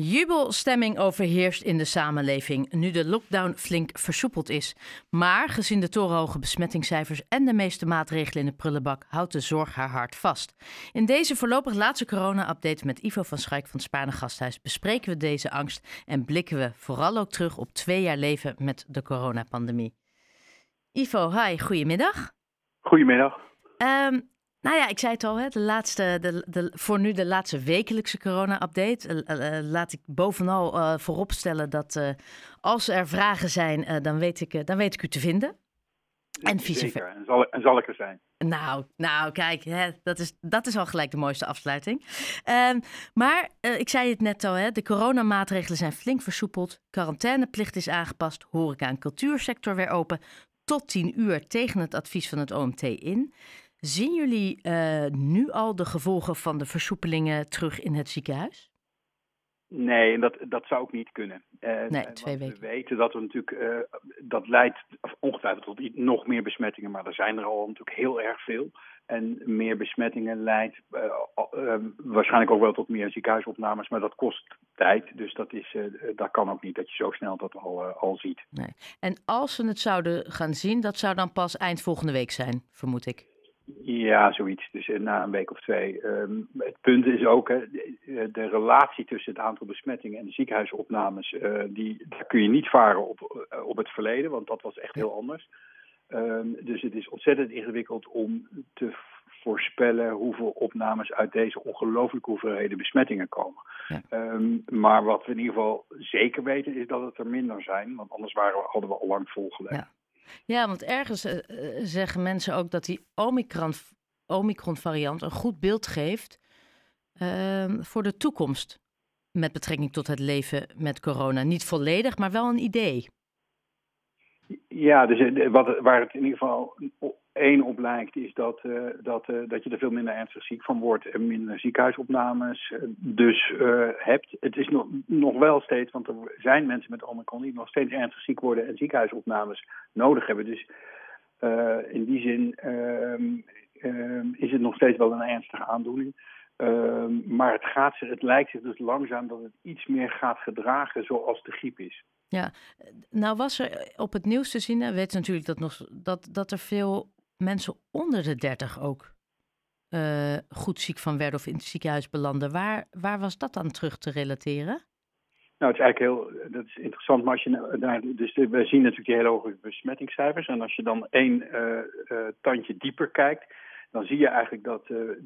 Jubelstemming overheerst in de samenleving nu de lockdown flink versoepeld is. Maar gezien de torenhoge besmettingscijfers en de meeste maatregelen in de prullenbak houdt de zorg haar hart vast. In deze voorlopig laatste corona-update met Ivo van Schaik van het Spaarne Gasthuis bespreken we deze angst en blikken we vooral ook terug op twee jaar leven met de coronapandemie. Ivo, hi, goedemiddag. Goedemiddag. Um, nou ja, ik zei het al, hè, de laatste, de, de, voor nu de laatste wekelijkse corona-update. Uh, uh, laat ik bovenal uh, vooropstellen dat als er vragen zijn, dan, weet ik, dan weet ik u te vinden. En vice versa. En zal, en zal ik er zijn. Nou, nou kijk, hè, dat, is, dat is al gelijk de mooiste afsluiting. Ehm, maar ik zei het net al, hè, de coronamaatregelen zijn flink versoepeld. Quarantaineplicht is aangepast. Horeca en cultuursector weer open. Tot 10 uur tegen het advies van het OMT in. Zien jullie uh, nu al de gevolgen van de versoepelingen terug in het ziekenhuis? Nee, dat, dat zou ook niet kunnen. Uh, nee, twee we weken. We weten dat we natuurlijk, uh, dat leidt ongetwijfeld tot nog meer besmettingen, maar er zijn er al natuurlijk heel erg veel. En meer besmettingen leidt uh, waarschijnlijk ook wel tot meer ziekenhuisopnames, maar dat kost tijd. Dus dat, is, dat kan ook niet dat je zo snel dat al, al ziet. Nee. En als we het zouden gaan zien, dat zou dan pas eind volgende week zijn, vermoed ik. Ja, zoiets. Dus na een week of twee. Um, het punt is ook, hè, de, de, relatie tussen het aantal besmettingen en de ziekenhuisopnames, uh, die, daar kun je niet varen op, op het verleden, want dat was echt heel anders. Um, dus het is ontzettend ingewikkeld om te voorspellen hoeveel opnames uit deze ongelooflijke hoeveelheden besmettingen komen. Ja. Um, maar wat we in ieder geval zeker weten is dat het er minder zijn, want anders waren we, hadden we al lang volgelegd. Ja. Ja, want ergens uh, zeggen mensen ook dat die Omicron, Omicron variant een goed beeld geeft uh, voor de toekomst. Met betrekking tot het leven met corona. Niet volledig, maar wel een idee. Ja, dus wat, waar het in ieder geval één op lijkt, is dat, uh, dat, uh, dat je er veel minder ernstig ziek van wordt en minder ziekenhuisopnames dus hebt. Het is nog, nog wel steeds, want er zijn mensen met Omicron die nog steeds ernstig ziek worden en ziekenhuisopnames nodig hebben. Dus in die zin ehm, is het nog steeds wel een ernstige aandoening. Ehm, maar het, gaat, het lijkt zich dus langzaam dat het iets meer gaat gedragen zoals de griep is. Ja, nou was er op het nieuws te zien, we weten natuurlijk dat, nog, dat, dat er veel mensen onder de 30 ook uh, goed ziek van werden of in het ziekenhuis belanden. Waar, waar was dat dan terug te relateren? Nou, het is eigenlijk heel dat is interessant, maar als je dus we zien natuurlijk die hele hoge besmettingscijfers. En als je dan één tandje dieper kijkt, dan zie je eigenlijk dat de,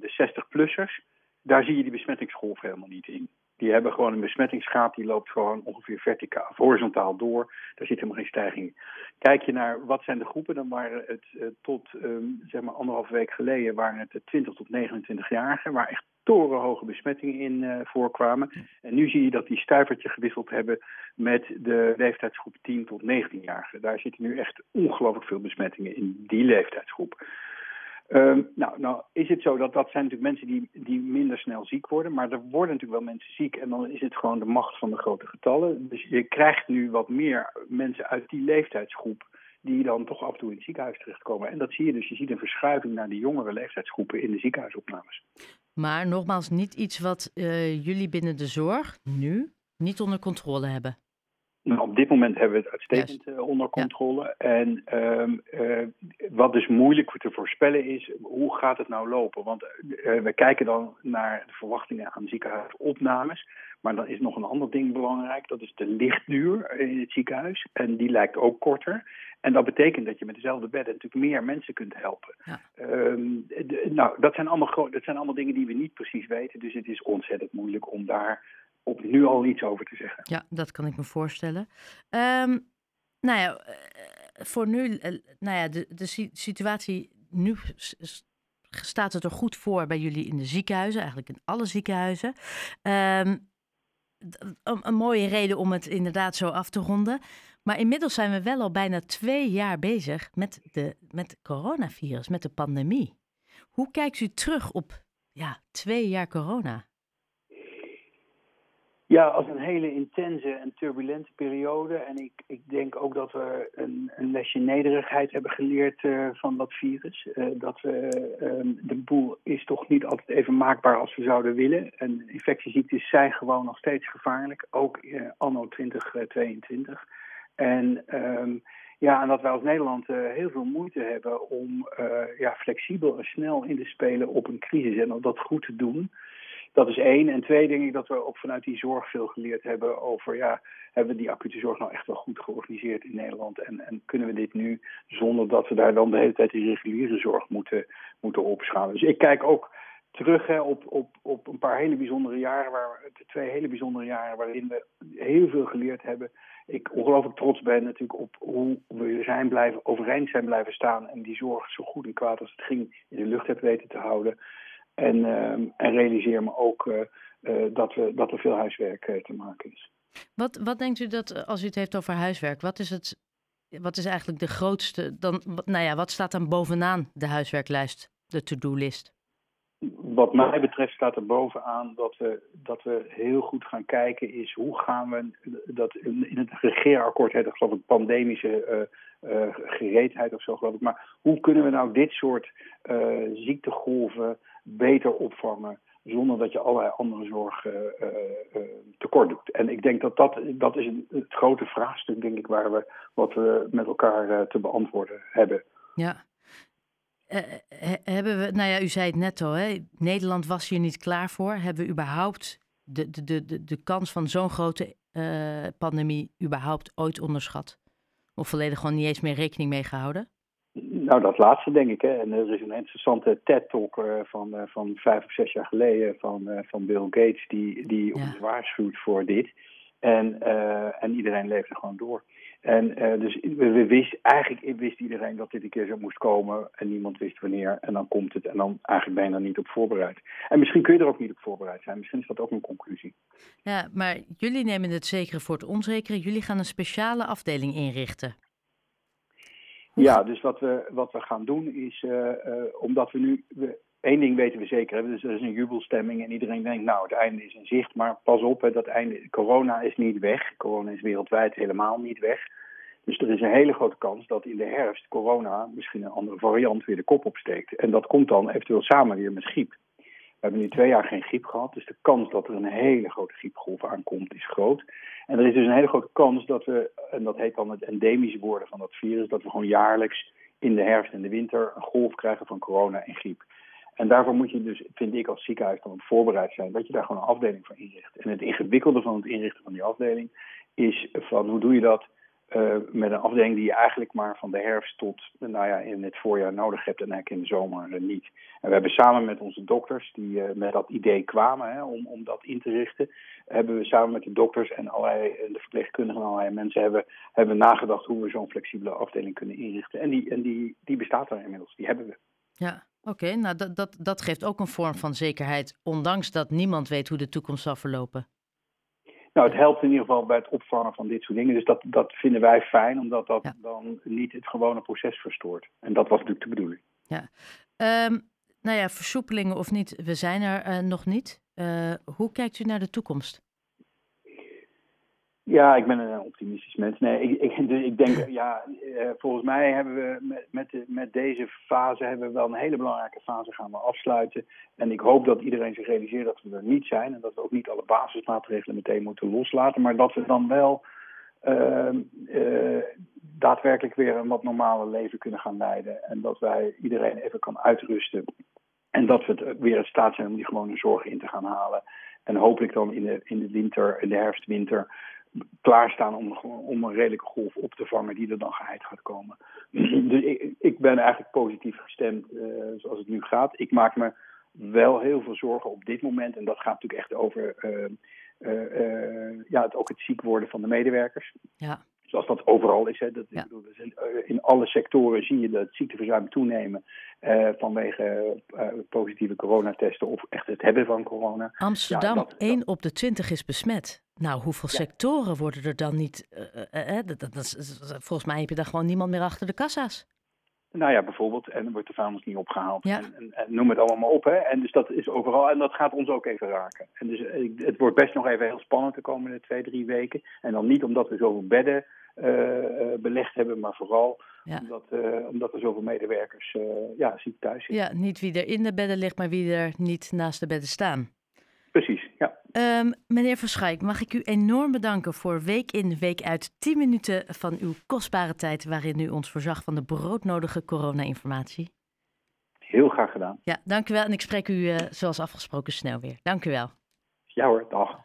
de 60-plussers, daar zie je die besmettingsgolf helemaal niet in. Die hebben gewoon een besmettingsgraad die loopt gewoon ongeveer verticaal horizontaal door. Daar zit helemaal geen stijging in. Kijk je naar wat zijn de groepen, dan waren het uh, tot um, zeg maar anderhalf week geleden waren het de 20 tot 29-jarigen, waar echt torenhoge besmettingen in uh, voorkwamen. En nu zie je dat die stuivertje gewisseld hebben met de leeftijdsgroep 10 tot 19-jarigen. Daar zitten nu echt ongelooflijk veel besmettingen in die leeftijdsgroep. Um, nou, nou is het zo dat dat zijn natuurlijk mensen die, die minder snel ziek worden. Maar er worden natuurlijk wel mensen ziek. En dan is het gewoon de macht van de grote getallen. Dus je krijgt nu wat meer mensen uit die leeftijdsgroep. Die dan toch af en toe in het ziekenhuis terechtkomen. En dat zie je dus. Je ziet een verschuiving naar die jongere leeftijdsgroepen in de ziekenhuisopnames. Maar nogmaals, niet iets wat uh, jullie binnen de zorg nu niet onder controle hebben. Nou, op dit moment hebben we het uitstekend uh, onder controle. Ja. En um, uh, wat dus moeilijk te voorspellen is, hoe gaat het nou lopen? Want uh, we kijken dan naar de verwachtingen aan ziekenhuisopnames. Maar dan is nog een ander ding belangrijk. Dat is de lichtduur in het ziekenhuis. En die lijkt ook korter. En dat betekent dat je met dezelfde bedden natuurlijk meer mensen kunt helpen. Ja. Um, de, nou, dat zijn, allemaal dat zijn allemaal dingen die we niet precies weten. Dus het is ontzettend moeilijk om daar op nu al iets over te zeggen. Ja, dat kan ik me voorstellen. Um, nou ja, voor nu, nou ja, de, de situatie nu staat het er goed voor bij jullie in de ziekenhuizen, eigenlijk in alle ziekenhuizen. Een, een mooie reden om het inderdaad zo af te ronden. Maar inmiddels zijn we wel al bijna twee jaar bezig met de met het coronavirus, met de pandemie. Hoe kijkt u terug op ja, twee jaar corona? Ja, als een hele intense en turbulente periode. En ik, ik denk ook dat we een, een lesje nederigheid hebben geleerd uh, van dat virus. Uh, dat we, uh, de boel is toch niet altijd even maakbaar als we zouden willen. En infectieziektes zijn gewoon nog steeds gevaarlijk, ook anno 2022. En ehm, ja, en dat wij als Nederland heel veel moeite hebben om ja, flexibel en snel in te spelen op een crisis en om dat goed te doen. Dat is één. En twee, denk ik dat we ook vanuit die zorg veel geleerd hebben over, ja, hebben we die acute zorg nou echt wel goed georganiseerd in Nederland? En, en kunnen we dit nu zonder dat we daar dan de hele tijd die reguliere zorg moeten, moeten opschalen? Dus ik kijk ook terug hè, op, op, op een paar hele bijzondere jaren, waar, twee hele bijzondere jaren waarin we heel veel geleerd hebben. Ik ongelooflijk trots ben natuurlijk op hoe we zijn blijven, overeind zijn blijven staan en die zorg zo goed en kwaad als het ging in de lucht hebben weten te houden. En, ehm, en realiseer me ook uh, dat, we, dat er veel huiswerk uh, te maken is. Wat, wat denkt u dat, als u het heeft over huiswerk, wat is, het, wat is eigenlijk de grootste, dan, nou ja, wat staat dan bovenaan de huiswerklijst, de to-do-list? Wat mij betreft staat er bovenaan dat we, dat we heel goed gaan kijken is hoe gaan we, dat in het regeerakkoord heet dat geloof ik pandemische gereedheid of zo geloof ik, maar hoe kunnen we nou dit soort ziektegolven beter opvangen zonder dat je allerlei andere zorg uh, uh, tekort doet. En ik denk dat dat, dat is een, het grote vraagstuk, denk ik, waar we, wat we met elkaar te beantwoorden hebben. Ja. hebben we, nou ja, u zei het net al, hè? Nederland was hier niet klaar voor. Hebben we überhaupt de, de, de, de kans van zo'n grote pandemie überhaupt ooit onderschat? Of volledig gewoon niet eens meer rekening mee gehouden? Nou, dat laatste denk ik. Hè. En er is een interessante TED-talk uh, van, uh, van vijf of zes jaar geleden van, uh, van Bill Gates, die, die ja. ons waarschuwt voor dit. En, en iedereen leefde gewoon door. En dus we, we wist, eigenlijk wist iedereen dat dit een keer zo moest komen en niemand wist wanneer. En dan komt het en dan eigenlijk ben je er niet op voorbereid. En misschien kun je er ook niet op voorbereid zijn. Misschien is dat ook een conclusie. Ja, maar jullie nemen het zekere voor het onzekere. Jullie gaan een speciale afdeling inrichten. Ja, dus wat we, wat we gaan doen is, uh, uh, omdat we nu, we, één ding weten we zeker, hè, dus er is een jubelstemming en iedereen denkt, nou, het einde is in zicht, maar pas op, hè, dat einde, corona is niet weg, corona is wereldwijd helemaal niet weg. Dus er is een hele grote kans dat in de herfst corona misschien een andere variant weer de kop opsteekt. En dat komt dan eventueel samen weer met griep. We hebben nu twee jaar geen griep gehad, dus de kans dat er een hele grote griepgolf aankomt is groot. En er is dus een hele grote kans dat we, en dat heet dan het endemische worden van dat virus, dat we gewoon jaarlijks in de herfst en de winter een golf krijgen van corona en griep. En daarvoor moet je dus, vind ik als ziekenhuis dan voorbereid zijn, dat je daar gewoon een afdeling voor inricht. En het ingewikkelde van het inrichten van die afdeling is van hoe doe je dat uh, met een afdeling die je eigenlijk maar van de herfst tot nou ja, in het voorjaar nodig hebt en eigenlijk in de zomer niet. En we hebben samen met onze dokters, die uh, met dat idee kwamen hè, om, om dat in te richten, hebben we samen met de dokters en allerlei, de verpleegkundigen en allerlei mensen hebben, hebben nagedacht hoe we zo'n flexibele afdeling kunnen inrichten. En die, en die, die bestaat er inmiddels, die hebben we. Ja, oké. Nou, dat, dat, dat geeft ook een vorm van zekerheid, ondanks dat niemand weet hoe de toekomst zal verlopen. Nou, het helpt in ieder geval bij het opvangen van dit soort dingen. Dus dat, dat vinden wij fijn, omdat dat ja. dan niet het gewone proces verstoort. En dat was natuurlijk de bedoeling. Ja. Um, nou ja, versoepelingen of niet, we zijn er uh, nog niet. Uh, hoe kijkt u naar de toekomst? Ja, ik ben een optimistisch mens. Nee, ik, ik, dus ik denk, ja, uh, volgens mij hebben we met, met, de, met deze fase hebben we wel een hele belangrijke fase gaan we afsluiten. En ik hoop dat iedereen zich realiseert dat we er niet zijn en dat we ook niet alle basismaatregelen meteen moeten loslaten, maar dat we dan wel uh, uh, daadwerkelijk weer een wat normale leven kunnen gaan leiden. En dat wij iedereen even kan uitrusten. En dat we weer in staat zijn om die gewone zorg in te gaan halen. En hopelijk dan in de, in de winter, in de herfst-winter, klaarstaan om, om een redelijke golf op te vangen die er dan geheid gaat komen. dus ik, ik ben eigenlijk positief gestemd uh, zoals het nu gaat. Ik maak me wel heel veel zorgen op dit moment. En dat gaat natuurlijk echt over uh, uh, ja, het, ook het ziek worden van de medewerkers. Ja. Zoals dat overal is. Hè. Dat, ja. bedoel, in alle sectoren zie je dat ziekteverzuim toenemen vanwege positieve coronatesten of echt het hebben van corona. Amsterdam, ja, dat, 1 dat, op de 20 is besmet. Nou, hoeveel ja. sectoren worden er dan niet? Uh, dat, volgens mij heb je daar gewoon niemand meer achter de kassa's. Nou ja, bijvoorbeeld. En dan wordt de vuilnis niet opgehaald. Ja. En, en, en noem het allemaal maar op. Hè. En dus dat is overal. En dat gaat ons ook even raken. En dus eh, het wordt best nog even heel spannend de komende twee, drie weken. En dan niet omdat we zoveel bedden eh, eh, belegd hebben, maar vooral Ja. omdat, eh, omdat er zoveel medewerkers eh, ja, ziek thuis zitten. Ja, niet wie er in de bedden ligt, maar wie er niet naast de bedden staan. Precies, ja. Ehm, meneer Verschijk, mag ik u enorm bedanken voor week in, week uit 10 minuten van uw kostbare tijd waarin u ons voorzag van de broodnodige corona-informatie. Heel graag gedaan. Ja, dank u wel en ik spreek u eh, zoals afgesproken snel weer. Dank u wel. Ja hoor, dag.